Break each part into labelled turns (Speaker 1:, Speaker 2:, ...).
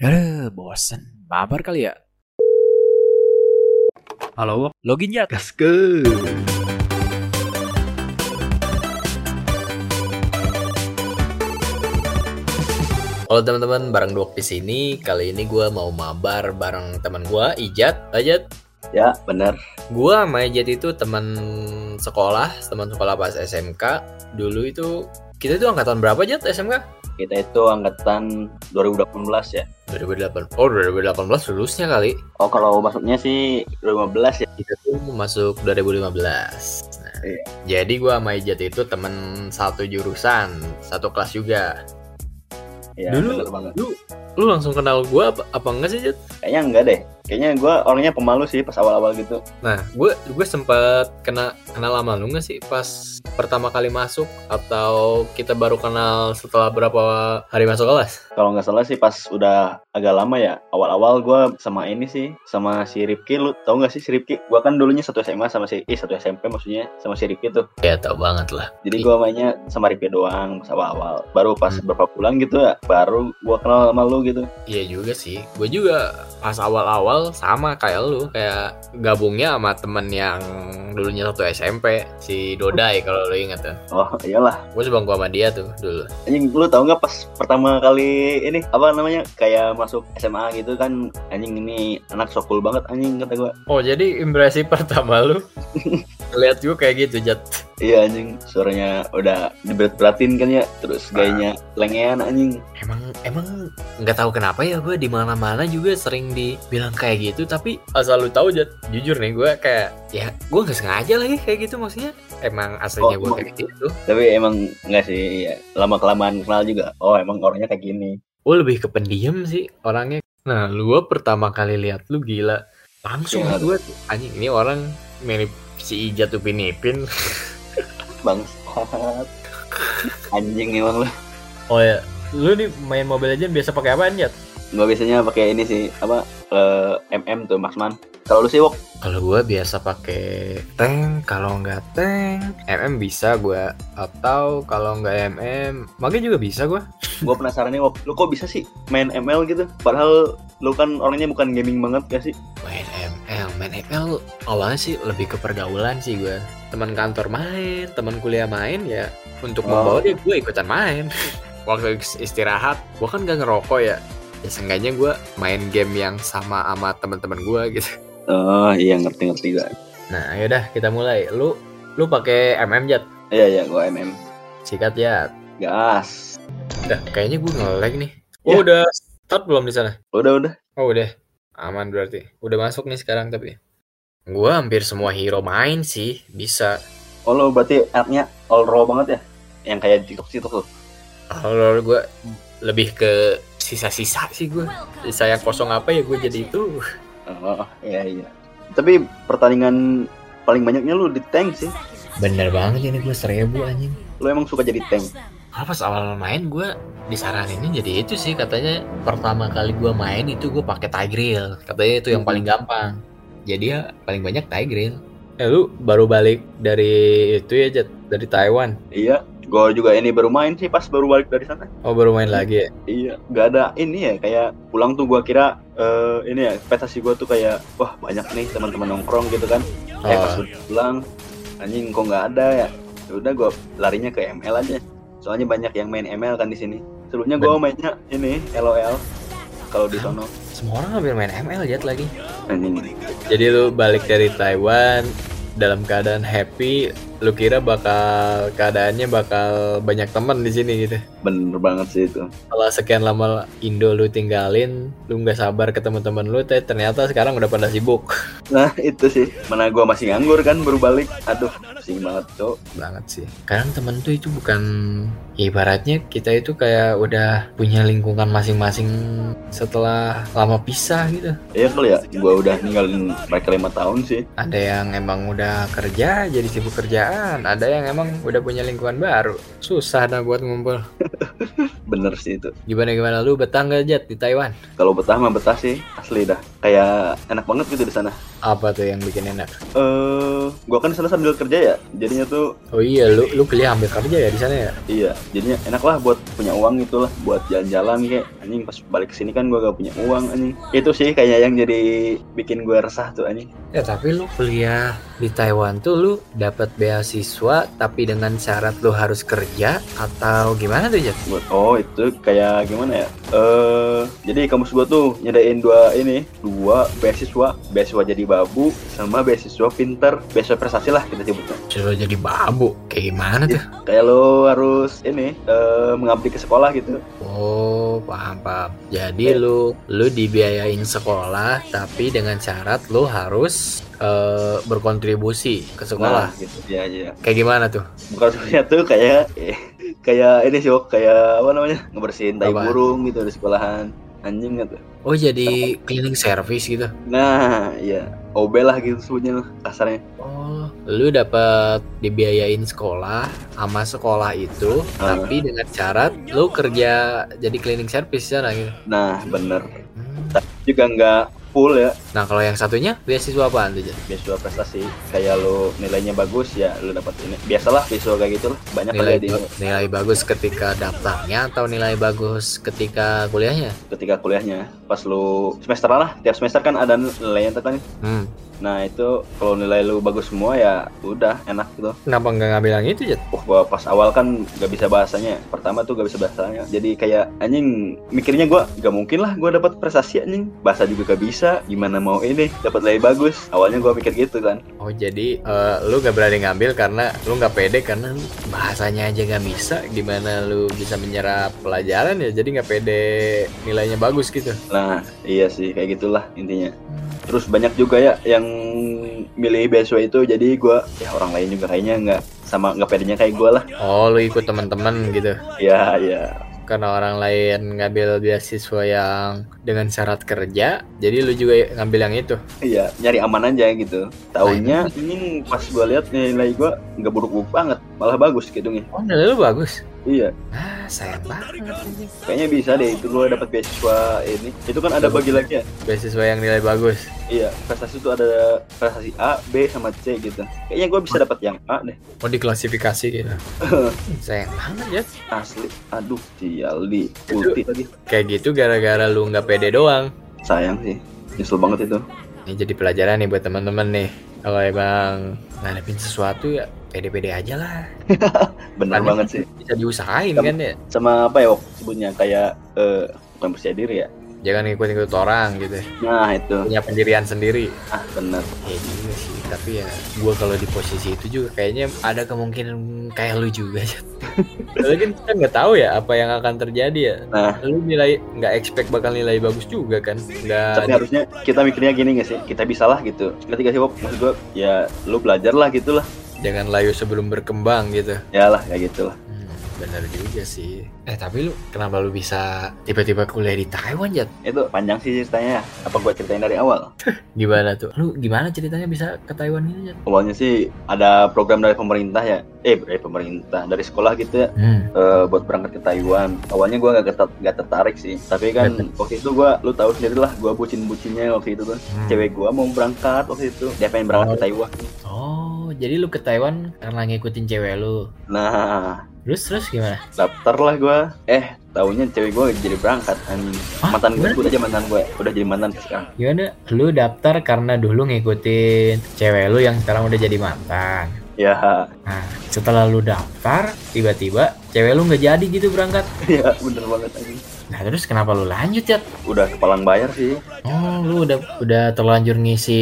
Speaker 1: Ya, bosen. Mabar kali ya?
Speaker 2: Halo,
Speaker 1: Login ya?
Speaker 2: gas ke.
Speaker 3: Halo teman-teman, bareng Dok di sini. Kali ini gue mau mabar bareng teman gue, Ijat. Ijat,
Speaker 4: Ya, benar.
Speaker 3: gue sama Ijat itu teman sekolah, teman sekolah pas SMK. Dulu itu kita itu angkatan berapa Jat SMK?
Speaker 4: Kita itu angkatan 2018 ya.
Speaker 3: 2008. Oh, 2018 lulusnya kali.
Speaker 4: Oh, kalau masuknya sih 2015 ya.
Speaker 3: Kita tuh masuk 2015. Nah,
Speaker 4: Iya.
Speaker 3: Jadi gue sama Ijat itu teman satu jurusan, satu kelas juga.
Speaker 4: Ya,
Speaker 3: Dulu-. Lu lu langsung kenal gue apa, apa enggak sih?
Speaker 4: Kayaknya enggak deh. Kayaknya gue orangnya pemalu sih pas awal-awal gitu.
Speaker 3: Nah, gue gue sempat kena kenal lama lu nggak sih pas pertama kali masuk atau kita baru kenal setelah berapa hari masuk kelas?
Speaker 4: Kalau nggak salah sih pas udah agak lama ya. Awal-awal gue sama ini sih, sama si Ripki. Lu tau nggak sih si Ripki? Gue kan dulunya satu SMA sama si, eh satu SMP maksudnya sama si Ripki tuh.
Speaker 3: Ya tau banget lah.
Speaker 4: Jadi gue mainnya sama Ripki doang pas awal-awal. Baru pas
Speaker 3: Hmm.
Speaker 4: beberapa bulan gitu ya, baru gue kenal sama lu gitu.
Speaker 3: Iya juga sih. Gue juga pas awal-awal sama kayak lu, kayak gabungnya sama temen yang dulunya satu SMP, si Dodai kalau lu inget kan.
Speaker 4: Oh iyalah.
Speaker 3: Gue sebangku sama dia tuh dulu.
Speaker 4: Anjing lu tau nggak pas pertama kali ini apa namanya kayak masuk SMA gitu kan anjing ini anak so cool banget anjing kata gua
Speaker 3: Oh jadi impresi pertama lu lihat juga kayak gitu Jat.
Speaker 4: Iya anjing. Suaranya udah diberat-beratin kan ya. Terus gayanya lengean anjing.
Speaker 3: Emang emang nggak tahu kenapa ya gue di mana mana juga sering dibilang kayak gitu tapi asal lu tahu Jat, jujur nih gue kayak ya gue nggak sengaja lagi kayak gitu maksudnya. Emang aslinya
Speaker 4: Oh,
Speaker 3: gue kayak gitu.
Speaker 4: tapi emang nggak sih ya, lama kelamaan kenal juga. Oh emang orangnya kayak gini.
Speaker 3: Gue lebih ke pendiam sih orangnya. Nah lu pertama kali lihat lu gila. Langsung
Speaker 4: Iya.
Speaker 3: gue tuh anjing ini orang mirip si Ijat Upin Ipin
Speaker 4: bangsat anjing emang lu
Speaker 3: oh ya lu nih main Mobile Legends biasa pakai apaan Jat?
Speaker 4: Gua biasanya pakai ini sih apa eh, MM tuh Maxman kalau lu sih wok
Speaker 3: Kalau gue biasa pakai tank, kalau nggak tank, MM bisa gue. Atau kalau nggak MM, mage juga bisa gue.
Speaker 4: gua penasaran nih wok lu kok bisa sih main ML gitu padahal lu kan orangnya bukan gaming banget gak sih
Speaker 3: Main ML, main ML awalnya sih lebih ke pergaulan sih gue. Teman kantor main, teman kuliah main ya. Untuk
Speaker 4: Oh.
Speaker 3: membawa dia gue ikutan main. Waktu istirahat, gue kan gak ngerokok ya. Ya seenggaknya gue main game yang sama sama teman-teman gue gitu.
Speaker 4: oh iya ngerti-ngerti gua
Speaker 3: Nah, yaudah kita mulai. Lu lu pakai MM Jat?
Speaker 4: iya iya gua MM
Speaker 3: Sikat Jat.
Speaker 4: gas
Speaker 3: Udah, kayaknya gue nge-lag nih.
Speaker 4: Ya.
Speaker 3: Oh, udah start belum di sana?
Speaker 4: udah udah
Speaker 3: Oh, udah. Aman berarti. Udah masuk nih sekarang tapi. Gue hampir semua hero main sih, bisa.
Speaker 4: Oh lo berarti app-nya all raw banget ya? Yang kayak TikTok TikTok tuh.
Speaker 3: Kalau gue lebih ke sisa-sisa sih gue. Sisa yang kosong apa ya gue jadi itu.
Speaker 4: Oh iya iya. Tapi pertandingan paling banyaknya lu di tank sih.
Speaker 3: Bener banget ini gue seribu anjing.
Speaker 4: Lu emang suka jadi tank.
Speaker 3: Ah, pas awal main gue disaranin jadi itu sih katanya pertama kali gue main itu gue pakai Tigreal katanya itu yang paling gampang jadi ya paling banyak Tigreal eh lu baru balik dari itu ya dari Taiwan
Speaker 4: Iya. Gue juga ini baru main sih pas baru balik dari sana.
Speaker 3: oh baru main lagi ya
Speaker 4: Iya. Gak ada ini ya kayak pulang tuh gua kira eh, ini ya ekspektasi gua tuh kayak wah banyak nih teman-teman nongkrong gitu kan. Eh pas
Speaker 3: Oh.
Speaker 4: udah pulang anjing kok nggak ada ya. Ya udah gua larinya ke ML aja. Soalnya banyak yang main ML kan di sini. Sebelumnya gua mainnya ini LOL kalau di sono.
Speaker 3: semua orang hampir main ML Jet lagi
Speaker 4: Anjing.
Speaker 3: jadi lu balik dari Taiwan dalam keadaan happy lu kira bakal keadaannya bakal banyak teman di sini gitu
Speaker 4: Bener banget sih itu.
Speaker 3: setelah sekian lama Indo lu tinggalin lu nggak sabar ke teman-teman lu tapi ternyata sekarang udah pada sibuk
Speaker 4: Nah itu sih. Mana gua masih nganggur kan baru balik. Aduh pusing banget tuh.
Speaker 3: banget sih kadang temen tuh itu bukan ibaratnya kita itu kayak udah punya lingkungan masing-masing setelah lama pisah gitu
Speaker 4: Iya kali ya. Gua udah ninggalin mereka lima tahun sih.
Speaker 3: ada yang emang udah kerja jadi sibuk kerjaan ada yang emang udah punya lingkungan baru susah dah buat ngumpul
Speaker 4: Bener sih itu.
Speaker 3: gimana gimana lu betah nggak Jet di Taiwan
Speaker 4: Kalau betah mah betah sih asli dah. Kayak enak banget gitu di sana.
Speaker 3: Apa tuh yang bikin enak?
Speaker 4: Eh, gua kan sana sambil kerja ya. Jadinya tuh
Speaker 3: Oh iya, lu lu kuliah ambil kerja ya di sana ya?
Speaker 4: iya, jadinya enak lah buat punya uang gitu lah, buat jalan-jalan kayak anjing pas balik ke sini kan gua gak punya uang anjing. Itu sih kayaknya yang jadi bikin gua resah tuh anjing.
Speaker 3: Ya tapi lu kuliah di Taiwan tuh lu dapat beasiswa tapi dengan syarat lu harus kerja atau gimana tuh Jat?
Speaker 4: Buat oh itu kayak gimana ya? Eh, jadi kampus gua tuh nyediain dua ini, dua beasiswa, beasiswa jadi babu sama beasiswa pinter, beasiswa prestasi lah kita sebutnya.
Speaker 3: Suruh jadi babu, kayak gimana tuh?
Speaker 4: Kayak lo harus ini eh, mengabdi ke sekolah gitu.
Speaker 3: Oh, paham paham. Jadi lu lu dibiayain sekolah tapi dengan syarat lu harus eh, berkontribusi ke sekolah.
Speaker 4: Nah, gitu ya ya.
Speaker 3: Kayak gimana tuh?
Speaker 4: Bukan sebenarnya tuh kayak eh, kayak ini sih, kayak apa namanya? ngebersihin tai burung gitu di sekolahan. Anjing gitu.
Speaker 3: Oh, jadi cleaning service gitu.
Speaker 4: Nah, ya OB lah gitu sebutnya lah, kasarnya.
Speaker 3: Oh, lu dapat dibiayain sekolah sama sekolah itu,
Speaker 4: Ah.
Speaker 3: tapi dengan syarat lu kerja jadi cleaning service sana gitu.
Speaker 4: Nah, bener.
Speaker 3: Hmm.
Speaker 4: Tapi juga nggak full ya.
Speaker 3: Nah, kalau yang satunya beasiswa apaan tuh,
Speaker 4: beasiswa prestasi. Kayak lo nilainya bagus ya lo dapat ini. Biasalah beasiswa kayak gitu lah. Banyak
Speaker 3: Nilai,
Speaker 4: kali di
Speaker 3: nilai bagus ketika daftarnya atau nilai bagus ketika kuliahnya?
Speaker 4: ketika kuliahnya. Pas lo semester lah tiap semester kan ada nilainya tuh kan.
Speaker 3: Hmm.
Speaker 4: Nah itu kalau nilai lo bagus semua ya udah enak gitu
Speaker 3: Kenapa nggak ngambil yang itu?
Speaker 4: Wah, gua pas awal kan gak bisa bahasanya. Pertama tuh gak bisa bahasanya. Jadi kayak anjing mikirnya gua gak mungkin lah gua dapat prestasi anjing. Bahasa juga gak bisa. Gimana mau ini dapat nilai bagus. Awalnya gua mikir gitu kan.
Speaker 3: Oh, jadi eh, lu gak berani ngambil karena lu nggak pede karena lu bahasanya aja nggak bisa. Gimana lu bisa menyerap pelajaran ya? Jadi nggak pede nilainya bagus gitu.
Speaker 4: Nah, iya sih kayak gitulah intinya. Terus banyak juga ya yang milih beasiswa itu jadi gua ya orang lain juga kayaknya nggak sama nggak pedenya kayak gua lah.
Speaker 3: Oh, lu ikut teman-teman gitu.
Speaker 4: Ya, ya.
Speaker 3: Karena orang lain ngambil beasiswa yang dengan syarat kerja, jadi lu juga ngambil yang itu.
Speaker 4: Iya, nyari aman aja gitu. Taunya ini pas gua lihat nilai gua nggak buruk-buruk banget, malah bagus gitu nih.
Speaker 3: Oh, nilai lu bagus.
Speaker 4: Iya,
Speaker 3: Ah, sayang banget.
Speaker 4: kayaknya bisa deh itu gua dapat beasiswa ini. Itu kan ada bagi lagi ya.
Speaker 3: Beasiswa yang nilai bagus.
Speaker 4: Iya, prestasi itu ada prestasi A, B sama C gitu. Kayaknya gua bisa dapat yang A deh.
Speaker 3: Oh, diklasifikasi gitu. sayang banget ya.
Speaker 4: Asli. Aduh, sial di putih lagi.
Speaker 3: Kayak gitu gara-gara lu nggak pede doang.
Speaker 4: Sayang sih. Nyesel banget itu.
Speaker 3: Ini jadi pelajaran nih buat teman-teman nih. Kalau emang ngadepin sesuatu ya pede-pede aja lah.
Speaker 4: Bener
Speaker 3: Kan
Speaker 4: banget sih.
Speaker 3: Bisa diusahain
Speaker 4: Kamu-
Speaker 3: kan ya.
Speaker 4: Sama apa ya Wok, sebutnya kayak eh bukan percaya diri ya.
Speaker 3: Jangan ikut-ikut orang gitu.
Speaker 4: Nah, itu.
Speaker 3: Punya pendirian sendiri.
Speaker 4: Ah, bener.
Speaker 3: Ya juga sih, tapi ya gua kalau di posisi itu juga kayaknya ada kemungkinan kayak lu juga. Soalnya kan kita nggak tahu ya apa yang akan terjadi ya.
Speaker 4: Nah,
Speaker 3: Lu nilai nggak expect bakal nilai bagus juga kan? Nggak.
Speaker 4: tapi harusnya kita mikirnya gini gak sih? Kita bisa lah gitu. Gak sih Wok? Maksud gua ya lu belajar lah gitu lah.
Speaker 3: Jangan layu sebelum berkembang gitu.
Speaker 4: Ya lah, kayak gitu lah.
Speaker 3: Hmm, bener juga sih. Eh tapi lu kenapa lu bisa tiba-tiba kuliah di Taiwan Jat?
Speaker 4: Itu panjang sih ceritanya. Apa gua ceritain dari awal?
Speaker 3: Gimana tuh? Lu gimana ceritanya bisa ke Taiwan ini Jat?
Speaker 4: Awalnya sih ada program dari pemerintah ya. Eh, dari pemerintah, dari sekolah gitu ya.
Speaker 3: Hmm.
Speaker 4: eh, buat berangkat ke Taiwan. Awalnya gua gak, ketat- gak tertarik sih. Tapi kan waktu itu gua, lu tahu sendiri lah, gua bucin-bucinnya waktu itu tuh.
Speaker 3: Hmm.
Speaker 4: Cewek gua mau berangkat waktu itu. Dia pengen berangkat ke Taiwan.
Speaker 3: Oh, jadi lu ke Taiwan karena ngikutin cewek lu.
Speaker 4: Nah,
Speaker 3: Terus terus gimana?
Speaker 4: daftar lah gua. Eh, taunya cewek gua jadi berangkat. anjing. Mantan gue udah aja mantan gue. Udah jadi mantan sekarang.
Speaker 3: Gimana? Lu daftar karena dulu ngikutin cewek lu yang sekarang udah jadi mantan.
Speaker 4: Ya,
Speaker 3: Nah, setelah lu daftar, tiba-tiba cewek lu nggak jadi gitu berangkat.
Speaker 4: ya bener banget anjing.
Speaker 3: Nah, terus kenapa lu lanjut ya?
Speaker 4: Udah kepalang bayar sih.
Speaker 3: Oh, lu udah udah terlanjur ngisi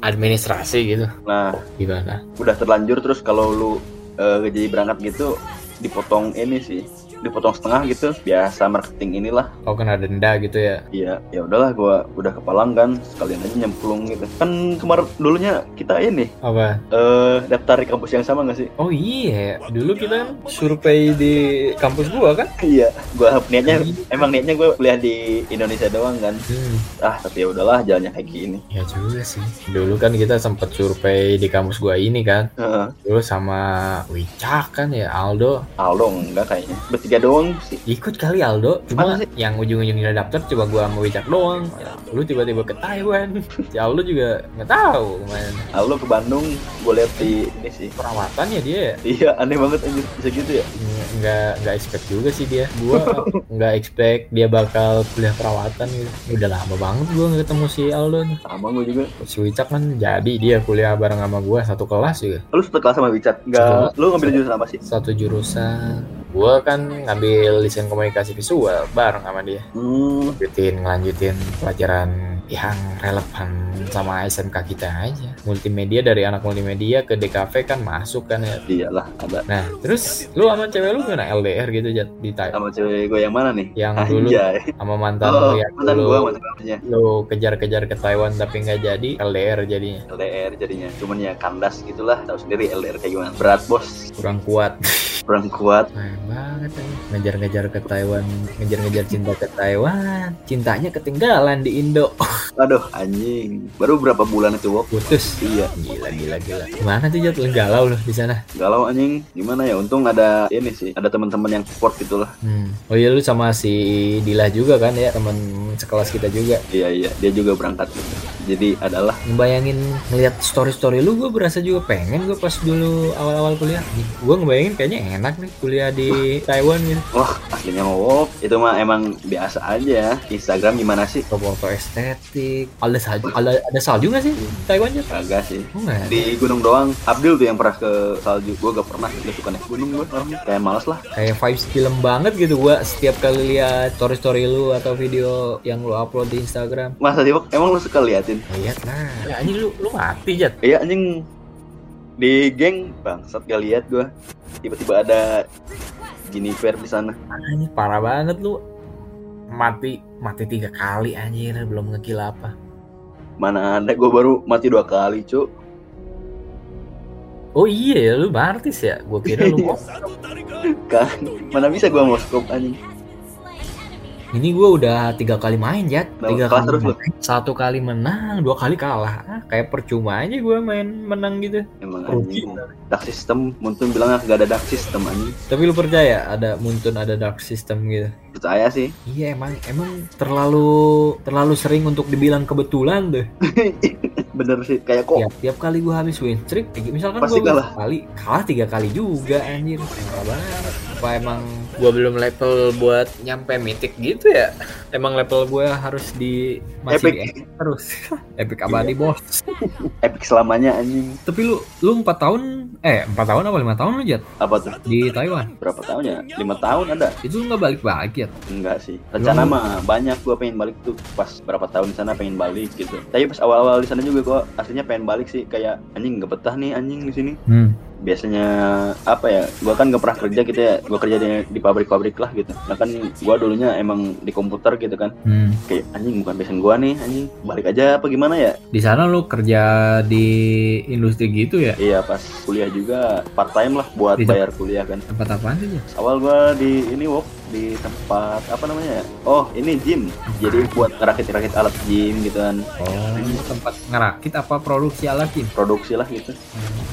Speaker 3: administrasi gitu.
Speaker 4: Nah,
Speaker 3: Gimana?
Speaker 4: udah terlanjur terus kalau lu eh, jadi berangkat gitu dipotong ini sih dipotong setengah gitu biasa marketing inilah
Speaker 3: Oh, kena denda gitu ya?
Speaker 4: Iya, ya udahlah gua udah kepalang kan, sekalian aja nyemplung gitu. Kan kemarin dulunya kita ini
Speaker 3: Apa?
Speaker 4: eh daftar di kampus yang sama gak sih?
Speaker 3: Oh iya, dulu kita survei di kampus gua kan?
Speaker 4: Iya, gua niatnya emang niatnya gua kuliah di Indonesia doang kan.
Speaker 3: Hmm,
Speaker 4: Ah, tapi ya udahlah jalannya kayak gini.
Speaker 3: ya juga sih. Dulu kan kita sempat survei di kampus gua ini kan.
Speaker 4: Heeh.
Speaker 3: Dulu sama Wicak kan ya, Aldo.
Speaker 4: Aldo enggak kayaknya. Bertiga tiga doang sih
Speaker 3: Ikut kali Aldo, cuma yang ujung-ujungnya daftar coba gua sama Wicak doang. Ya, lu tiba-tiba ke Taiwan. Ya Aldo juga nggak tahu ke mana.
Speaker 4: Lalu ke Bandung gue lihat di ini sih
Speaker 3: Perawatannya dia ya.
Speaker 4: iya aneh banget anjir bisa gitu ya
Speaker 3: Nggak- nggak nggak expect juga sih dia. Gua nggak expect dia bakal kuliah perawatan gitu. Udah lama banget gua nggak ketemu si Aldo
Speaker 4: sama gue juga
Speaker 3: Si Wicak kan jadi dia kuliah bareng sama gua satu kelas juga.
Speaker 4: lu satu kelas sama
Speaker 3: Satu
Speaker 4: nggak lu ngambil jurusan apa sih
Speaker 3: Satu jurusan. Gua kan ngambil desain komunikasi visual bareng sama dia.
Speaker 4: hmm.
Speaker 3: Lanjutin ngelanjutin pelajaran yang relevan sama SMK kita aja. Multimedia dari anak multimedia ke DKV kan masuk kan ya.
Speaker 4: Iyalah ada.
Speaker 3: Nah terus lu sama cewek lu gimana? LDR gitu Jat di Taiwan
Speaker 4: sama cewek gue yang mana nih?
Speaker 3: Yang dulu
Speaker 4: Anjay.
Speaker 3: sama mantan
Speaker 4: oh
Speaker 3: lu yang
Speaker 4: mantan
Speaker 3: dulu.
Speaker 4: gue mantan gue
Speaker 3: lu kejar-kejar ke Taiwan tapi nggak jadi LDR jadinya.
Speaker 4: LDR jadinya. Cuman ya kandas gitulah tahu sendiri LDR kayak gimana. Berat bos.
Speaker 3: Kurang kuat
Speaker 4: kurang kuat.
Speaker 3: Keren banget ya. ngejar-ngejar ke Taiwan ngejar-ngejar cinta ke Taiwan. Cintanya ketinggalan di Indo.
Speaker 4: Aduh anjing. Baru berapa bulan itu Wok?
Speaker 3: Putus.
Speaker 4: Iya.
Speaker 3: Gila gila gila. Gimana tuh Jat lu galau lu di sana.
Speaker 4: Galau anjing. Gimana ya? Untung ada ini sih. Ada teman-teman yang support gitulah
Speaker 3: Hmm. Oh iya lu sama si Dila juga kan ya? Teman sekelas kita juga.
Speaker 4: iya iya. Dia juga berangkat. gitu jadi adalah
Speaker 3: Ngebayangin ngeliat story story lu gue berasa juga pengen gue pas dulu awal-awal kuliah. Gue ngebayangin kayaknya enak nih kuliah di Taiwan gitu.
Speaker 4: wah aslinya Wok itu mah emang biasa aja. Instagram gimana sih?
Speaker 3: Foto estetik. Ada salju, ada, ada salju nggak sih Taiwan ya?
Speaker 4: kagak sih.
Speaker 3: Oh
Speaker 4: di gunung doang. Abdul tuh yang pernah ke salju. Gue gak pernah gak suka naik gunung gue orangnya kayak males lah.
Speaker 3: Kayak vibes film banget gitu gue setiap kali lihat story story lu atau video yang lu upload di Instagram.
Speaker 4: masa sih emang lu suka liatin
Speaker 3: Lihat lah. Ya anjing lu lu mati Jat.
Speaker 4: iya anjing di geng bangsat gak lihat gue tiba-tiba ada Jennifer di sana
Speaker 3: Anjir parah banget lu. Mati mati tiga kali anjir belum ngekill apa.
Speaker 4: mana ada gue baru mati dua kali cuk
Speaker 3: Oh iya ya lu artis ya. Gue kira lu mau.
Speaker 4: kan mana bisa gue mau scope anjing
Speaker 3: Ini gue udah tiga kali main Jat.
Speaker 4: Nah,
Speaker 3: Tiga kali
Speaker 4: terus
Speaker 3: main. Satu kali menang, dua kali kalah. Ah, kayak percuma aja gue main menang gitu.
Speaker 4: emang
Speaker 3: Rugi.
Speaker 4: dark system Muntun bilang gak ada dark system anjing
Speaker 3: Tapi lu percaya ada Muntun ada dark system gitu?
Speaker 4: percaya sih
Speaker 3: Iya emang emang terlalu terlalu sering untuk dibilang kebetulan deh.
Speaker 4: bener sih kayak kok
Speaker 3: Tiap, tiap kali gue habis win streak, kayak misalkan gue
Speaker 4: kalah.
Speaker 3: kali kalah tiga kali juga anjir. Parah banget. Apa emang gue belum level buat nyampe mythic gitu ya? Emang level gue harus di masih
Speaker 4: Epic.
Speaker 3: di epic terus. epic abadi bos.
Speaker 4: epic selamanya anjing
Speaker 3: Tapi lu lu empat tahun eh empat tahun apa lima tahun lu jat
Speaker 4: apa tuh
Speaker 3: di Taiwan?
Speaker 4: berapa tahun ya lima tahun ada
Speaker 3: Itu lu nggak balik balik ya?
Speaker 4: enggak sih rencana
Speaker 3: Lu-
Speaker 4: mah banyak gue pengen balik tuh pas berapa tahun di sana pengen balik gitu tapi pas awal-awal di sana juga gue aslinya pengen balik sih kayak anjing gak betah nih anjing di sini
Speaker 3: Hmm.
Speaker 4: Biasanya apa ya gue kan gak pernah kerja gitu ya gue kerja di, di pabrik-pabrik lah gitu nah kan gue dulunya emang di komputer gitu kan
Speaker 3: Hmm.
Speaker 4: kayak anjing bukan passion gue nih anjing balik aja apa gimana ya
Speaker 3: Di sana lu kerja di industri gitu ya?
Speaker 4: iya pas kuliah juga part time lah buat
Speaker 3: Di-
Speaker 4: bayar kuliah kan
Speaker 3: Tempat apaan sih? Jat?
Speaker 4: awal gue di ini wok di tempat apa namanya ya oh ini gym jadi buat ngerakit-rakit alat gym gitu kan
Speaker 3: Oh, tempat ngerakit apa produksi alat gym?
Speaker 4: produksi lah gitu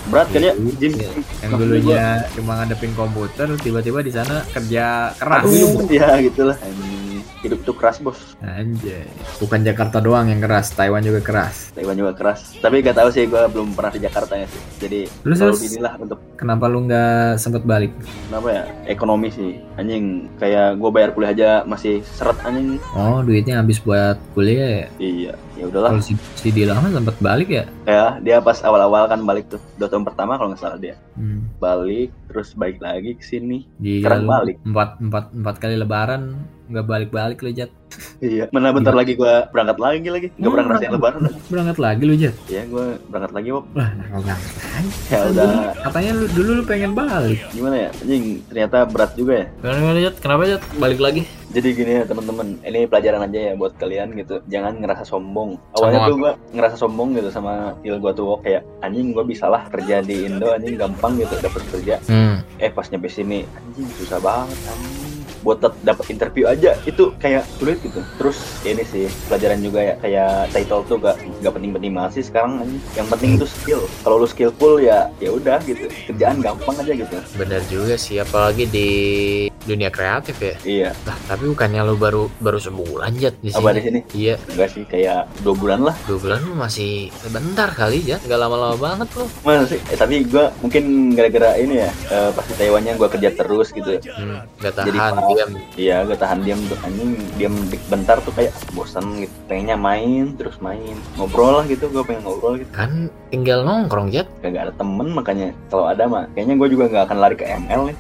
Speaker 4: berat kan ya gym
Speaker 3: Iya. Yang dulunya cuma ngadepin komputer, tiba-tiba di sana kerja keras.
Speaker 4: Aduh, ya gitulah ini hidup tuh keras bos
Speaker 3: Anjay. Bukan Jakarta doang yang keras, Taiwan juga keras.
Speaker 4: Taiwan juga keras tapi gak tahu sih gue belum pernah di Jakarta ya sih jadi
Speaker 3: Terus,
Speaker 4: selalu inilah untuk
Speaker 3: Kenapa lu nggak sempet balik?
Speaker 4: kenapa ya ekonomi sih anjing kayak gue bayar kuliah aja masih seret anjing
Speaker 3: Oh, duitnya habis buat kuliah ya?
Speaker 4: iya ya udahlah
Speaker 3: Kalau si, si Dila mah sempet balik ya?
Speaker 4: ya dia pas awal-awal kan balik tuh dua tahun pertama kalau nggak salah dia
Speaker 3: Hmm.
Speaker 4: balik terus balik lagi ke sini Sekarang balik.
Speaker 3: Empat, empat, empat kali lebaran nggak balik-balik lu Jat.
Speaker 4: iya mana bentar lagi gue berangkat lagi lagi nggak pernah
Speaker 3: Hmm.
Speaker 4: ngerasain lebaran
Speaker 3: Berangkat lagi lu Jat.
Speaker 4: ya gue berangkat lagi.
Speaker 3: Wah, nakal banget.
Speaker 4: ya udah
Speaker 3: Katanya lu dulu lu pengen balik.
Speaker 4: gimana ya anjing ternyata berat juga ya
Speaker 3: Gimana Jat? Kenapa Jat? Balik lagi?
Speaker 4: Jadi gini ya teman-teman ini pelajaran aja ya buat kalian gitu. Jangan ngerasa sombong. Awalnya
Speaker 3: Sombong
Speaker 4: tuh gue ngerasa sombong gitu sama skill gue tuh kayak anjing gue bisa lah kerja di Indo anjing gampang gitu dapet kerja.
Speaker 3: Hmm.
Speaker 4: eh pas nyampe sini anjing susah banget anjing buat dapat interview aja itu kayak sulit gitu. Terus ini sih pelajaran juga ya kayak title tuh gak gak penting-penting banget sih sekarang yang penting itu skill. Kalau lu skillful ya ya udah gitu. Kerjaan gampang aja gitu.
Speaker 3: Bener juga sih, apalagi di dunia kreatif ya.
Speaker 4: iya.
Speaker 3: Lah, tapi bukannya lu baru baru sebulan Jat di sini?
Speaker 4: di sini?
Speaker 3: Iya,
Speaker 4: enggak sih kayak dua bulan lah.
Speaker 3: Dua bulan masih sebentar kali ya, nggak lama-lama banget loh.
Speaker 4: Masa sih? Eh, tapi gua mungkin gara-gara ini ya eh, pas di Taiwannya gua kerja terus gitu.
Speaker 3: Hmm,
Speaker 4: Jadi
Speaker 3: tahan.
Speaker 4: pas-
Speaker 3: diam.
Speaker 4: Iya, gue tahan diam tuh anjing diam dik bentar tuh kayak bosan gitu. Pengennya main terus main ngobrol lah gitu. Gue pengen ngobrol gitu.
Speaker 3: Kan tinggal nongkrong Jat.
Speaker 4: Gak ada temen makanya kalau ada mah kayaknya gue juga nggak akan lari ke ML nih.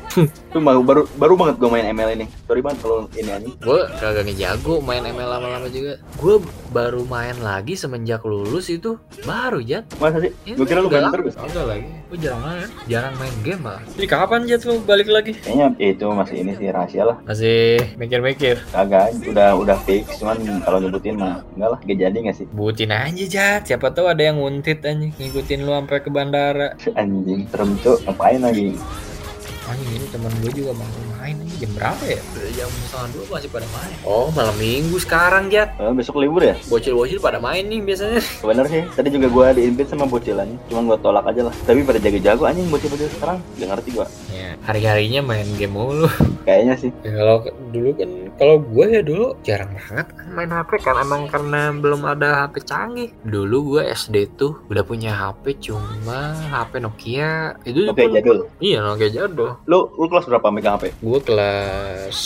Speaker 4: Tuh baru baru baru banget gue main ML ini. Sorry banget kalau ini anjing.
Speaker 3: Gue kagak ngejago main ML lama-lama juga. Gue baru main lagi semenjak lulus itu baru Jat.
Speaker 4: Masa sih? Gue kira lu main
Speaker 3: lama.
Speaker 4: terus.
Speaker 3: Kagak lagi. Gue jarang main, jarang main game malah. Jadi kapan Jat lu balik lagi?
Speaker 4: Kayaknya ya itu masih ini sih rahasia lah.
Speaker 3: Masih mikir-mikir.
Speaker 4: Kagak, udah udah fix. Cuman kalau nyebutin mah enggak lah. Gak jadi gak sih?
Speaker 3: Butin aja Jat. Siapa tahu ada yang nguntit anjing ngikutin lu sampai ke bandara.
Speaker 4: Anjing, serem tuh. Ngapain lagi?
Speaker 3: Anjing ini teman gue juga mau main ini jam berapa ya? Jam setengah dua masih pada main. Oh malam minggu sekarang Jat.
Speaker 4: Eh, besok libur ya?
Speaker 3: Bocil-bocil pada main nih biasanya.
Speaker 4: Bener sih, tadi juga gue diinvite sama bocilannya Cuman gue tolak aja lah Tapi pada jago-jago anjing bocil-bocil sekarang Gak ngerti gue
Speaker 3: Ya, hari-harinya main game mulu.
Speaker 4: Kayaknya sih
Speaker 3: Ya, kalau dulu kan kalau gue ya dulu jarang banget kan main HP kan emang karena belum ada HP canggih. Dulu gue SD tuh udah punya HP cuma HP Nokia. Itu
Speaker 4: Oke
Speaker 3: pun-
Speaker 4: jadul
Speaker 3: Iya Nokia jadul.
Speaker 4: Lu, lu kelas berapa megang HP?
Speaker 3: Gue kelas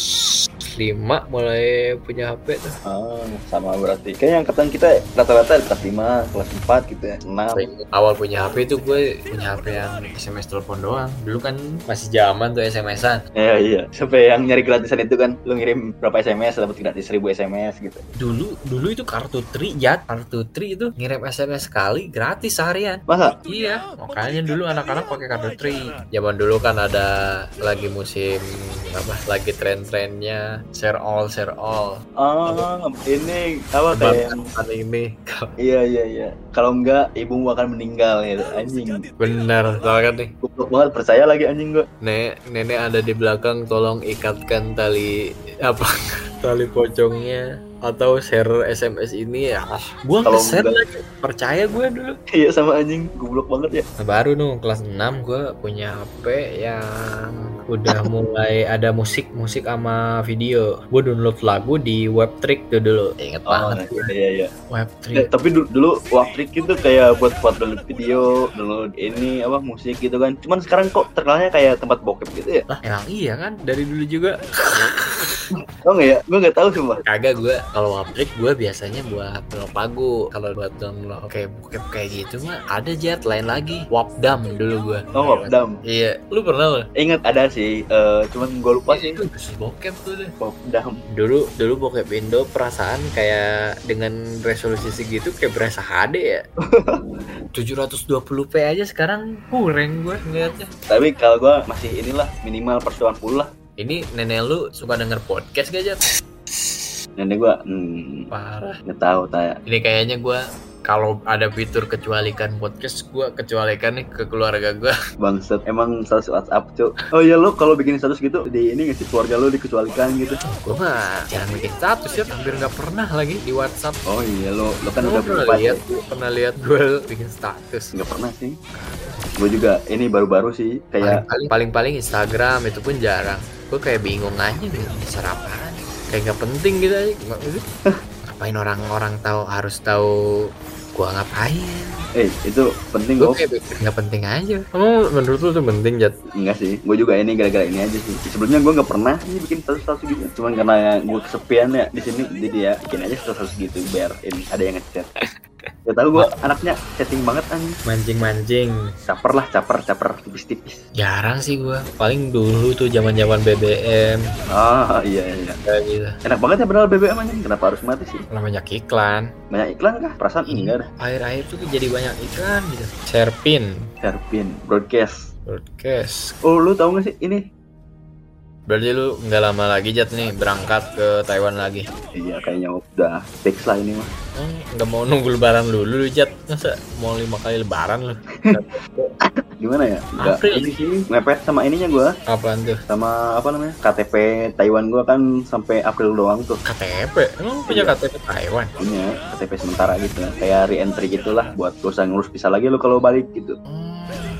Speaker 3: 5 mulai punya HP tuh.
Speaker 4: Ah, sama berarti Kayaknya angkatan kita rata-rata kelas 5, kelas 4 gitu ya 6
Speaker 3: Awal punya HP itu gue punya HP yang SMS telepon doang. Dulu kan masih zaman tuh SMS-an.
Speaker 4: Iya iya Sampai yang nyari gratisan itu kan Lu ngirim berapa SMS dapat gratis 1000 SMS gitu
Speaker 3: Dulu dulu itu kartu tri jat. Kartu tri itu ngirim SMS sekali gratis seharian.
Speaker 4: Masa?
Speaker 3: Iya, makanya dulu anak-anak pakai kartu tri. Zaman dulu kan ada lagi musim apa? Lagi tren-trennya share all, share all.
Speaker 4: Ah, ini apa kayak yang
Speaker 3: ini
Speaker 4: Iya iya iya Kalau enggak ibumu akan meninggal ya Anjing
Speaker 3: bener, soalnya kan nih.
Speaker 4: Goblok banget percaya lagi anjing gua
Speaker 3: Nek, nenek ada di belakang, tolong ikatkan tali apa? Tali pocongnya atau share SMS ini ya. Nge-share
Speaker 4: enggak-
Speaker 3: lagi. Percaya gue dulu.
Speaker 4: Iya sama anjing Goblok banget ya
Speaker 3: Nah, baru dong kelas 6 gue punya HP yang udah mulai ada musik musik sama video gue download lagu di Webtrick tuh dulu inget
Speaker 4: Oh
Speaker 3: banget
Speaker 4: iya iya iya Eh,
Speaker 3: Webtrick
Speaker 4: tapi dulu, dulu Waptrik itu kayak buat buat download video, download ini apa musik gitu kan. Cuman sekarang kok terkenalnya kayak tempat bokep gitu ya?
Speaker 3: lah emang iya kan dari dulu juga
Speaker 4: Oh nggak ya? Gue nggak tahu sumpah.
Speaker 3: kagak gue kalau Webtrick gue biasanya buat download lagu kalau buat download kayak bokep kayak gitu mah ada jet lain lagi Wapdam dulu gue
Speaker 4: Oh Wapdam.
Speaker 3: iya lu pernah loh
Speaker 4: Ingat ada sih, eh, cuman gue lupa sih.
Speaker 3: itu bokep tuh deh
Speaker 4: Wapdam.
Speaker 3: dulu dulu bokep Indo perasaan kayak dengan resolusi segitu kayak berasa HD ya 720p aja sekarang kurang gue ngeliatnya
Speaker 4: Tapi kalau gue masih inilah minimal per 90 lah.
Speaker 3: Ini nenek lu suka denger podcast gak Jat?
Speaker 4: Nenek gue, hmm,
Speaker 3: parah
Speaker 4: nggak tahu tanya.
Speaker 3: ini kayaknya gue kalau ada fitur kecualikan podcast gue kecualikan nih ke keluarga gue
Speaker 4: Bangsat, emang status WhatsApp cuy. Oh iya lo kalau bikin status gitu di ini nggak sih keluarga lo dikecualikan gitu?
Speaker 3: gue mah jarang bikin status ya hampir nggak pernah lagi di WhatsApp
Speaker 4: Oh iya lo, lo kan udah
Speaker 3: pernah lihat
Speaker 4: ya.
Speaker 3: pernah lihat gue bikin status
Speaker 4: Nggak pernah sih. Gue juga ini baru-baru sih kayak
Speaker 3: paling paling paling Instagram itu pun jarang gue kayak bingung aja nih share apaan? Kayak nggak penting gitu aja ngapain orang-orang tahu harus tahu gua ngapain?
Speaker 4: Eh itu penting
Speaker 3: gue kayak nggak penting aja. Kamu menurut lu tuh penting jat?
Speaker 4: Enggak sih gue juga ini gara-gara ini aja sih. Sebelumnya gue nggak pernah sih bikin status-status gitu. Cuman karena gue kesepian ya di sini jadi ya bikin aja status gitu biar ini ada yang ngechat Gak tau gue anaknya chatting banget anjing.
Speaker 3: Mancing mancing
Speaker 4: caper lah caper caper tipis-tipis.
Speaker 3: Jarang sih gua. Paling dulu tuh zaman zaman BBM
Speaker 4: ah iya iya.
Speaker 3: Kayak gitu.
Speaker 4: Enak banget ya padahal BBM anjing. Kenapa harus mati sih?
Speaker 3: Lah, banyak iklan.
Speaker 4: Banyak iklan kah? Perasaan enggak dah
Speaker 3: akhir-akhir tuh jadi banyak iklan gitu. Sherpin.
Speaker 4: Sharpin broadcast.
Speaker 3: Broadcast.
Speaker 4: Oh lu tau gak sih? Ini
Speaker 3: Berarti lu nggak lama lagi Jat nih berangkat ke Taiwan lagi.
Speaker 4: Iya kayaknya udah fix lah ini mah.
Speaker 3: Hmm, nggak mau nunggu lebaran dulu lu Jat. Masa mau lima kali lebaran lu?
Speaker 4: Gimana ya? Enggak
Speaker 3: April.
Speaker 4: ini sih mepet sama ininya gua
Speaker 3: Apaan tuh?
Speaker 4: sama apa namanya? KTP Taiwan gua kan sampai April doang tuh.
Speaker 3: KTP? Emang punya
Speaker 4: Iya.
Speaker 3: KTP Taiwan?
Speaker 4: Punya KTP sementara gitu. Kayak re-entry gitulah buat gak usah ngurus visa lagi lu kalau balik gitu.
Speaker 3: Hmm,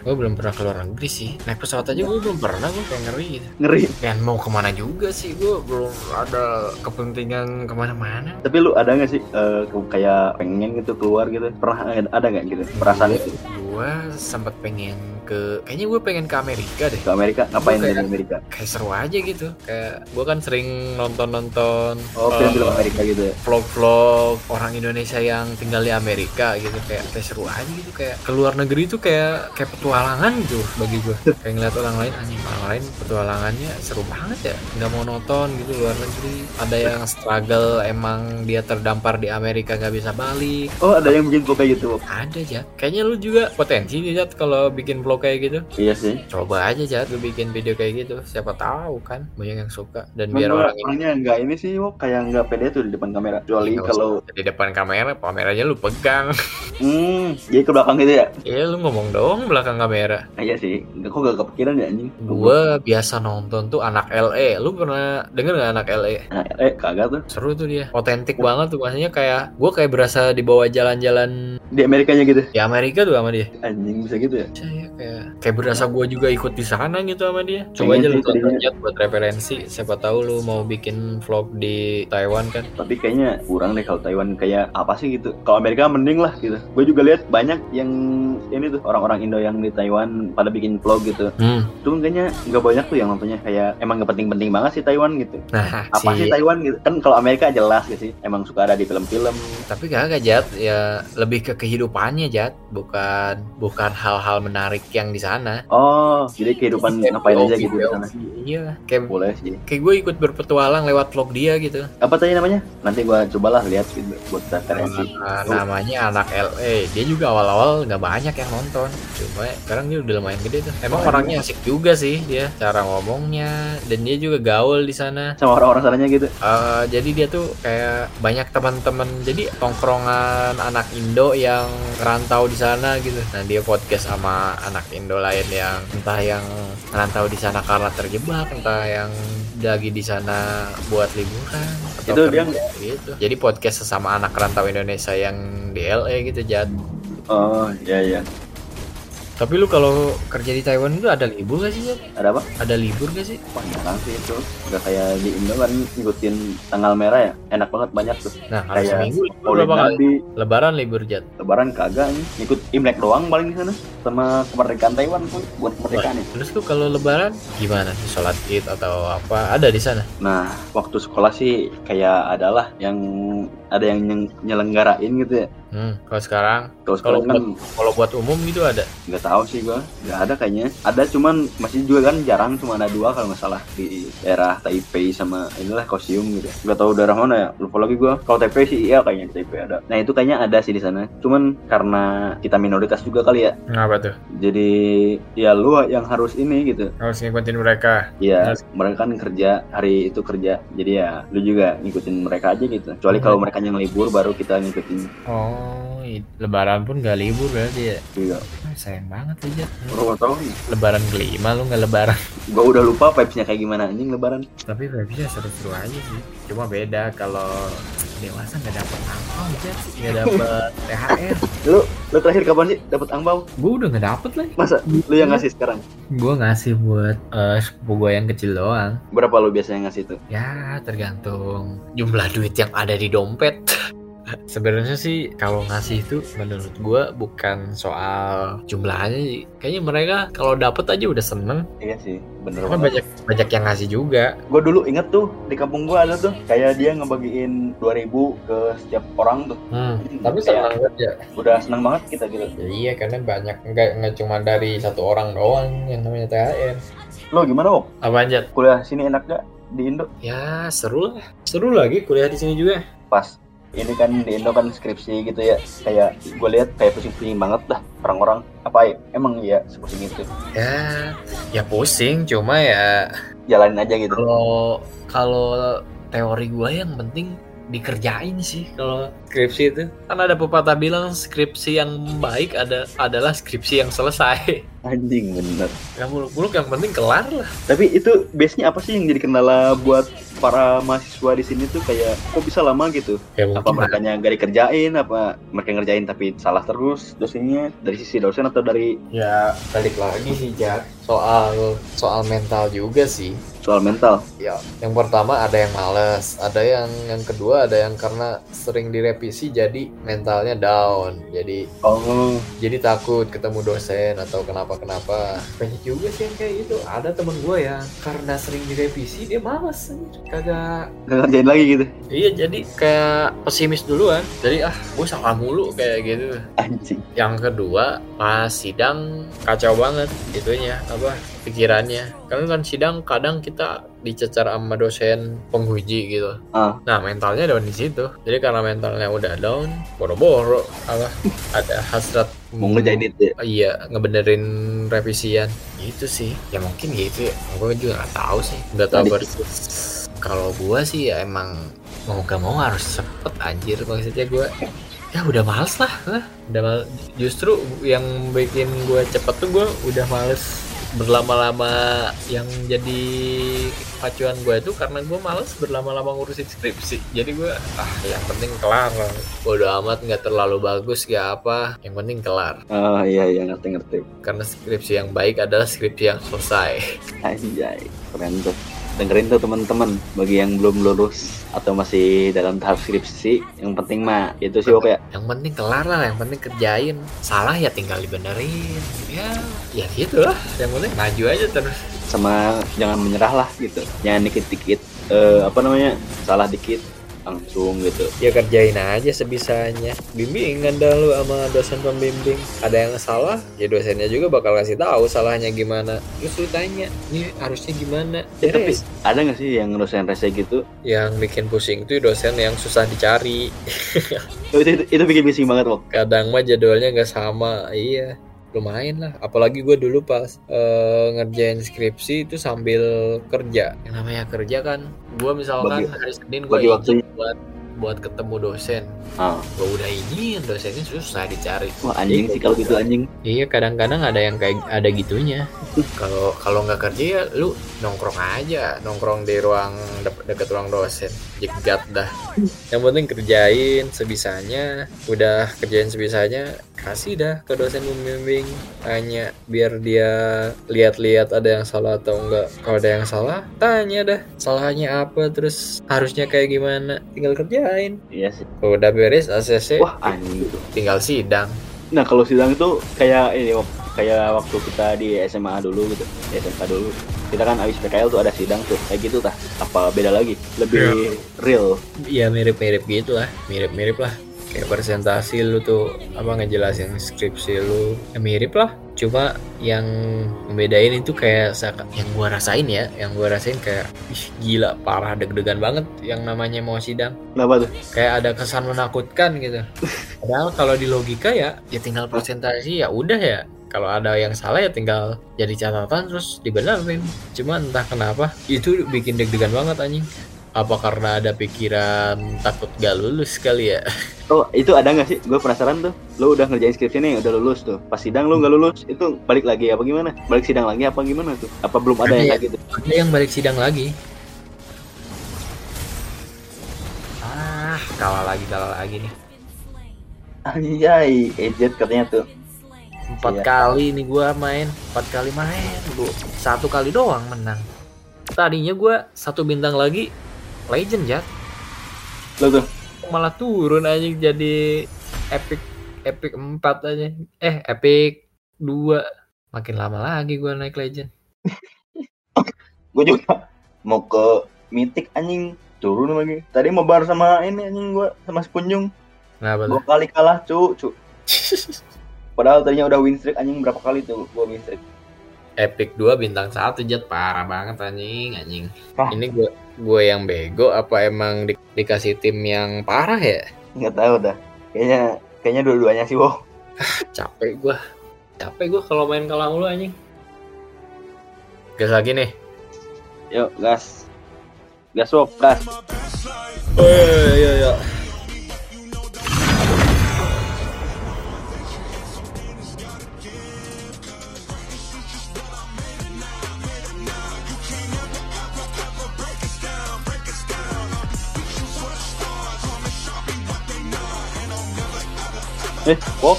Speaker 3: gue belum pernah keluar negeri sih. Naik pesawat aja gue belum pernah, gue kayak ngeri gitu.
Speaker 4: Ngeri.
Speaker 3: Dan mau ke mana juga sih, gue belum ada kepentingan ke mana-mana.
Speaker 4: Tapi lu ada nggak sih ke- kayak pengen gitu keluar gitu? Pernah ada- ada nggak gitu perasaan itu
Speaker 3: Gue sempat pengen ke, kayaknya gue pengen ke Amerika deh.
Speaker 4: ke Amerika? Ngapain di Amerika?
Speaker 3: Kayak seru aja gitu. Kayak gue kan sering nonton-nonton
Speaker 4: Oh
Speaker 3: eh,
Speaker 4: film-film Amerika gitu ya?
Speaker 3: vlog-vlog orang Indonesia yang tinggal di Amerika gitu kayak kayak seru aja gitu kayak keluar negeri itu kayak kayak petualangan gitu bagi gue kayak ngeliat orang lain anjing orang lain petualangannya seru banget ya nggak mau nonton gitu luar negeri ada yang struggle emang dia terdampar di Amerika nggak bisa balik
Speaker 4: Oh ada yang bikin vlog kayak gitu?
Speaker 3: ada Jat kayaknya lu juga potensi nih kalau bikin vlog kayak gitu
Speaker 4: Iya sih.
Speaker 3: coba aja Jat lu bikin video kayak gitu siapa tahu kan banyak yang suka dan
Speaker 4: Cuman
Speaker 3: biar
Speaker 4: gua
Speaker 3: orang ini
Speaker 4: orangnya nggak ini sih, Wok. kayak nggak pede tuh di depan kamera. Kecuali
Speaker 3: Nggak
Speaker 4: kalau,
Speaker 3: di depan kamera kameranya lu pegang
Speaker 4: hmm, jadi ke belakang gitu ya?
Speaker 3: Iya lu ngomong dong belakang kamera.
Speaker 4: Ah, iya sih. Nggak kok gak kepikiran ya anjing.
Speaker 3: Gue biasa nonton tuh anak LE. Lu pernah denger gak anak LE?
Speaker 4: Nah, eh kagak tuh.
Speaker 3: Seru tuh dia. Otentik banget tuh maksudnya kayak gue kayak berasa dibawa jalan-jalan
Speaker 4: Di Amerikanya gitu.
Speaker 3: di Amerika tuh sama dia.
Speaker 4: Anjing bisa gitu ya?
Speaker 3: Saya kayak kayak berasa gue juga ikut di sana gitu sama dia. Coba aja lu Jat, buat referensi. Siapa tahu lu mau bikin vlog di Taiwan kan.
Speaker 4: Tapi kayaknya kurang deh kalau Taiwan kayak apa sih gitu. Kalau Amerika mending lah gitu. Gue juga lihat banyak yang ini tuh orang-orang Indo yang di Taiwan pada bikin vlog gitu.
Speaker 3: Hmm.
Speaker 4: Cuman kayaknya nggak banyak tuh yang nontonnya kayak emang nggak penting-penting banget sih Taiwan gitu.
Speaker 3: Nah,
Speaker 4: Apa sih Taiwan gitu? Kan kalau Amerika jelas gitu sih. Emang suka ada di film-film.
Speaker 3: tapi kagak Jat ya lebih ke kehidupannya Jat bukan bukan hal-hal menarik yang di sana.
Speaker 4: Oh, jadi kehidupan ngapain aja gitu di sana.
Speaker 3: iya. Kayak
Speaker 4: Boleh sih.
Speaker 3: kayak gue ikut berpetualang lewat vlog dia gitu.
Speaker 4: Apa tadi namanya? Nanti gua cobalah lihat gitu buat referensi.
Speaker 3: Nah, namanya anak LA dia juga awal-awal nggak banyak yang nonton. Cuma sekarang dia udah lumayan gede tuh. Emang
Speaker 4: Oh,
Speaker 3: orangnya asik juga sih dia cara ngomongnya. Dan dia juga gaul di sana.
Speaker 4: Sama orang-orang sananya gitu.
Speaker 3: Eh, jadi dia tuh kayak banyak teman-teman. Jadi tongkrongan anak Indo yang rantau di sana gitu. Nah dia podcast sama anak Indo lain yang entah yang rantau di sana karena terjebak entah yang lagi di sana buat liburan
Speaker 4: Itu dia-
Speaker 3: gitu. Jadi podcast sesama anak rantau Indonesia yang di LA gitu Jad.
Speaker 4: Oh, iya iya.
Speaker 3: Tapi lu kalau kerja di Taiwan itu ada libur gak sih?
Speaker 4: Ada apa?
Speaker 3: ada libur gak sih
Speaker 4: Wah, jarang sih itu. Nggak kayak di Indo kan ngikutin tanggal merah ya. Enak banget banyak tuh.
Speaker 3: nah kalau
Speaker 4: Kayak
Speaker 3: seminggu berapa kali lebaran libur Jad
Speaker 4: Lebaran kagak nih. Ikut Imlek doang paling di sana. Sama kemerdekaan Taiwan pun buat kemerdekaan ya.
Speaker 3: Terus lu kalau lebaran gimana sih sholat id atau apa ada di sana?
Speaker 4: Nah, waktu sekolah sih kayak adalah yang ada yang nyelenggarain gitu ya.
Speaker 3: Hmm, kalau sekarang
Speaker 4: Kalau
Speaker 3: Kalau
Speaker 4: sekolah kan
Speaker 3: kalau buat umum gitu ada.
Speaker 4: nggak tahu sih gua, nggak ada kayaknya. Ada cuman masih juga kan jarang, cuma ada dua kalau nggak salah di daerah Taipei sama inilah kosium gitu. Nggak tahu daerah mana ya, lupa lagi gua. Kalau Taipei sih iya kayaknya Taipei ada. Nah itu kayaknya ada sih di sana. Cuman karena kita minoritas juga kali ya,
Speaker 3: Ngapa tuh?
Speaker 4: jadi ya lu yang harus ini gitu.
Speaker 3: Harus ngikutin mereka.
Speaker 4: Ya
Speaker 3: Yes.
Speaker 4: mereka kan kerja hari itu kerja, jadi ya lu juga ngikutin mereka aja gitu. Kecuali
Speaker 3: Hmm.
Speaker 4: kalau mereka yang libur baru kita ngikutin
Speaker 3: Oh, lebaran pun gak libur berarti ya.
Speaker 4: juga.
Speaker 3: Ah, sayang banget aja.
Speaker 4: Baru tahu nih.
Speaker 3: Lebaran kelima lu nggak lebaran.
Speaker 4: Gua udah lupa vibes-nya kayak gimana anjing lebaran.
Speaker 3: Tapi vibesnya seru-seru aja sih. Cuma beda kalau dewasa nggak dapet apa aja sih, nggak dapet THR.
Speaker 4: Lu lu terakhir kapan sih dapat angpau?
Speaker 3: Gue udah nggak dapet lagi.
Speaker 4: Masa lu yang ngasih sekarang?
Speaker 3: Gue ngasih buat eh sepupu gue yang kecil doang.
Speaker 4: Berapa lu biasanya ngasih tuh?
Speaker 3: Ya tergantung jumlah duit yang ada di dompet. Sebenarnya sih kalau ngasih itu menurut gua bukan soal jumlahnya sih. Kayaknya mereka kalau dapet aja udah seneng.
Speaker 4: Iya sih, bener
Speaker 3: Karena
Speaker 4: banget.
Speaker 3: banyak banyak yang ngasih juga.
Speaker 4: Gue dulu inget tuh di kampung gua ada tuh kayak dia ngebagiin 2000 ke setiap orang tuh.
Speaker 3: Hmm,
Speaker 4: tapi
Speaker 3: senang banget ya.
Speaker 4: Udah seneng banget kita gitu.
Speaker 3: Ya iya karena banyak nggak nggak cuma dari satu orang doang yang namanya THR.
Speaker 4: Lo gimana Wok?
Speaker 3: Apa aja?
Speaker 4: Kuliah sini enak gak di Indo?
Speaker 3: Ya seru lah. Seru lagi kuliah di sini juga.
Speaker 4: Pas ini kan di Indo kan skripsi gitu ya. Kayak gue lihat kayak pusing-pusing banget dah orang-orang. Apa ya? Emang ya sepusing itu.
Speaker 3: Ya ya pusing cuma ya
Speaker 4: jalanin aja gitu.
Speaker 3: Kalau kalau teori gue yang penting dikerjain sih kalau skripsi itu. Kan ada pepatah bilang skripsi yang baik ada adalah skripsi yang selesai
Speaker 4: anjing bener.
Speaker 3: Yang muluk-muluk yang penting kelar lah.
Speaker 4: Tapi itu base nya apa sih yang jadi kendala buat para mahasiswa di sini tuh? Kayak kok bisa lama gitu?
Speaker 3: Ya
Speaker 4: apa mereka nggak dikerjain? Apa mereka ngerjain tapi salah terus dosennya? Dari sisi dosen atau dari
Speaker 3: ya balik lagi sih Jack. Soal soal mental juga sih.
Speaker 4: Soal mental?
Speaker 3: Ya yang pertama ada yang males ada yang yang kedua ada yang karena sering direvisi jadi mentalnya down. Jadi
Speaker 4: oh.
Speaker 3: jadi takut ketemu dosen atau kenapa kenapa banyak juga sih yang kayak gitu. Ada temen gue yang karena sering direvisi dia males anjir. kagak
Speaker 4: nggak ngerjain lagi gitu?
Speaker 3: Iya jadi kayak pesimis duluan. Jadi ah gue salah mulu kayak gitu.
Speaker 4: Anjing.
Speaker 3: Yang kedua pas sidang kacau banget itunya apa pikirannya. Karena kan sidang kadang kita dicecar sama dosen penguji gitu.
Speaker 4: Ah.
Speaker 3: nah mentalnya down di situ. Jadi karena mentalnya udah down boro-boro apa ada hasrat
Speaker 4: mau ngerjain itu ya?
Speaker 3: Iya ngebenerin revisian. Gitu sih. Ya mungkin gitu ya. Gue juga nggak tahu sih. Nggak tahu kalau gue sih ya emang mau gak mau harus cepet anjir maksudnya gue ya udah males lah udah mal- justru yang bikin gue cepet tuh gue udah males berlama-lama yang jadi pacuan gue itu karena gue males berlama-lama ngurusin skripsi. Jadi gue ah yang penting kelar bodo amat nggak terlalu bagus gak apa. Yang penting kelar.
Speaker 4: Oh iya iya ngerti ngerti
Speaker 3: karena skripsi yang baik adalah skripsi yang selesai.
Speaker 4: Anjay keren tuh dengerin tuh teman-teman. Bagi yang belum lulus atau masih dalam tahap skripsi yang penting mah itu sih oke ya.
Speaker 3: Yang penting kelar lah yang penting kerjain. Salah ya tinggal dibenerin. Ya ya gitu lah. Yang penting maju aja terus.
Speaker 4: Sama jangan menyerah lah gitu. Jangan dikit-dikit eh, apa namanya salah dikit langsung gitu.
Speaker 3: Ya kerjain aja sebisanya. Bimbingan dah lu sama dosen pembimbing. Ada yang salah ya dosennya juga bakal kasih tahu salahnya gimana. Terus lu tanya ini harusnya gimana?
Speaker 4: Ya, tapi
Speaker 3: Beres.
Speaker 4: ada nggak sih yang dosen rese gitu?
Speaker 3: Yang bikin pusing tuh dosen yang susah dicari.
Speaker 4: Oh, itu, itu, itu bikin bising banget kok
Speaker 3: kadang mah jadwalnya nggak sama iya lumayan lah. Apalagi gue dulu pas eh, ngerjain skripsi itu sambil kerja. Yang namanya kerja kan gue misalkan
Speaker 4: Bagi-
Speaker 3: hari Senin gue
Speaker 4: bagi waktunya.
Speaker 3: buat buat ketemu dosen.
Speaker 4: Ah.
Speaker 3: gue udah izin dosennya susah dicari.
Speaker 4: Wah anjing sih kalau gitu anjing.
Speaker 3: Iya kadang-kadang ada yang kayak ada gitunya. Kalau kalau nggak kerja ya lu nongkrong aja. Nongkrong di ruang de- deket ruang dosen. Jegat dah. Yang penting kerjain sebisanya. Udah kerjain sebisanya kasih dah ke dosen pembimbing. Tanya biar dia lihat-lihat ada yang salah atau enggak. Kalau ada yang salah tanya dah. Salahnya apa? Terus harusnya kayak gimana? Tinggal kerjain.
Speaker 4: Iya sih.
Speaker 3: Udah beres ACC
Speaker 4: wah anjing.
Speaker 3: Tinggal sidang.
Speaker 4: Nah kalau sidang itu kayak ini kayak waktu kita di SMA dulu gitu. Di SMK dulu. Kita kan abis PKL tuh ada sidang tuh. Kayak gitu tah. Apa beda lagi? Lebih real.
Speaker 3: Iya mirip-mirip gitu lah, mirip-mirip lah. Kayak presentasi lu tuh apa ngejelasin skripsi lu, ya mirip lah. Cuma yang membedain itu kayak yang gua rasain ya, yang gua rasain kayak ih gila parah deg-degan banget yang namanya mau sidang.
Speaker 4: kenapa tuh
Speaker 3: Kayak ada kesan menakutkan gitu. Padahal kalau di logika ya, ya tinggal presentasi ya udah ya. Kalau ada yang salah ya tinggal jadi catatan terus dibenerin. Cuma entah kenapa itu bikin deg-degan banget anjing. Apa karena ada pikiran takut gak lulus kali ya?
Speaker 4: Oh itu ada nggak sih? Gue penasaran tuh. Lo udah ngerjain skripsi nih, udah lulus tuh. Pas sidang lo nggak lulus, itu balik lagi apa gimana? Balik sidang lagi apa gimana tuh? Apa belum ada yang
Speaker 3: Ada ya.
Speaker 4: kayak gitu?
Speaker 3: Ada yang balik sidang lagi. Ah, kalah lagi, kalah lagi nih.
Speaker 4: Anjay, ejet katanya tuh.
Speaker 3: Empat
Speaker 4: Iya.
Speaker 3: kali nih gua main, empat kali main, bu. Satu kali doang menang. Tadinya gua satu bintang lagi, legend ya.
Speaker 4: Lo tuh.
Speaker 3: Malah turun aja jadi epic, epic 4 aja. Eh, epic 2. Makin lama lagi gua naik legend.
Speaker 4: Gue juga mau ke Mythic anjing turun lagi. Tadi mau bar sama ini anjing gue sama Sepunjung.
Speaker 3: Tuh?
Speaker 4: Dua kali kalah cu, cu. Padahal tadinya udah win streak anjing berapa kali tuh gue win streak.
Speaker 3: Epic 2 bintang 1 jet parah banget anjing, anjing.
Speaker 4: Ah.
Speaker 3: Ini gue gue yang bego apa emang di- dikasih tim yang parah ya?
Speaker 4: nggak tahu dah kayaknya kayaknya dua-duanya sih wow
Speaker 3: Capek gua. Capek gua kalau main kalah mulu anjing. Gas lagi nih.
Speaker 4: yuk gas gas wow gas
Speaker 3: Oh iya iya iya.
Speaker 4: Eh wow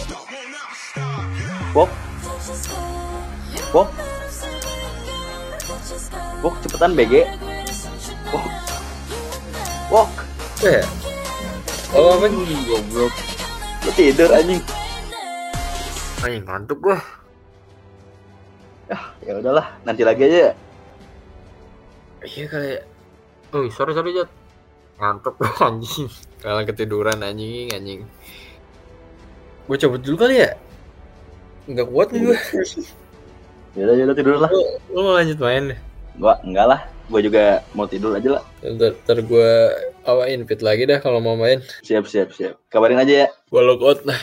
Speaker 4: wow wow wow cepetan BG wow wow
Speaker 3: Eh. Oh, apa?
Speaker 4: goblok lu tidur anjing
Speaker 3: Anjing ngantuk gua.
Speaker 4: ya udahlah nanti lagi aja ya
Speaker 3: Iya kali ya. Oh, sorry sorry Jat. Ngantuk anjing. Kalah ketiduran anjing anjing. Gue cabut dulu kali ya. Enggak kuat nih gue.
Speaker 4: yaudah yaudah tidur lah
Speaker 3: Lu, lu mau lanjut main deh.
Speaker 4: gua enggak lah gua juga mau tidur aja lah
Speaker 3: Ntar, ntar gue apa invite lagi dah kalau mau main.
Speaker 4: siap siap siap kabarin aja ya
Speaker 3: Gue logout lah.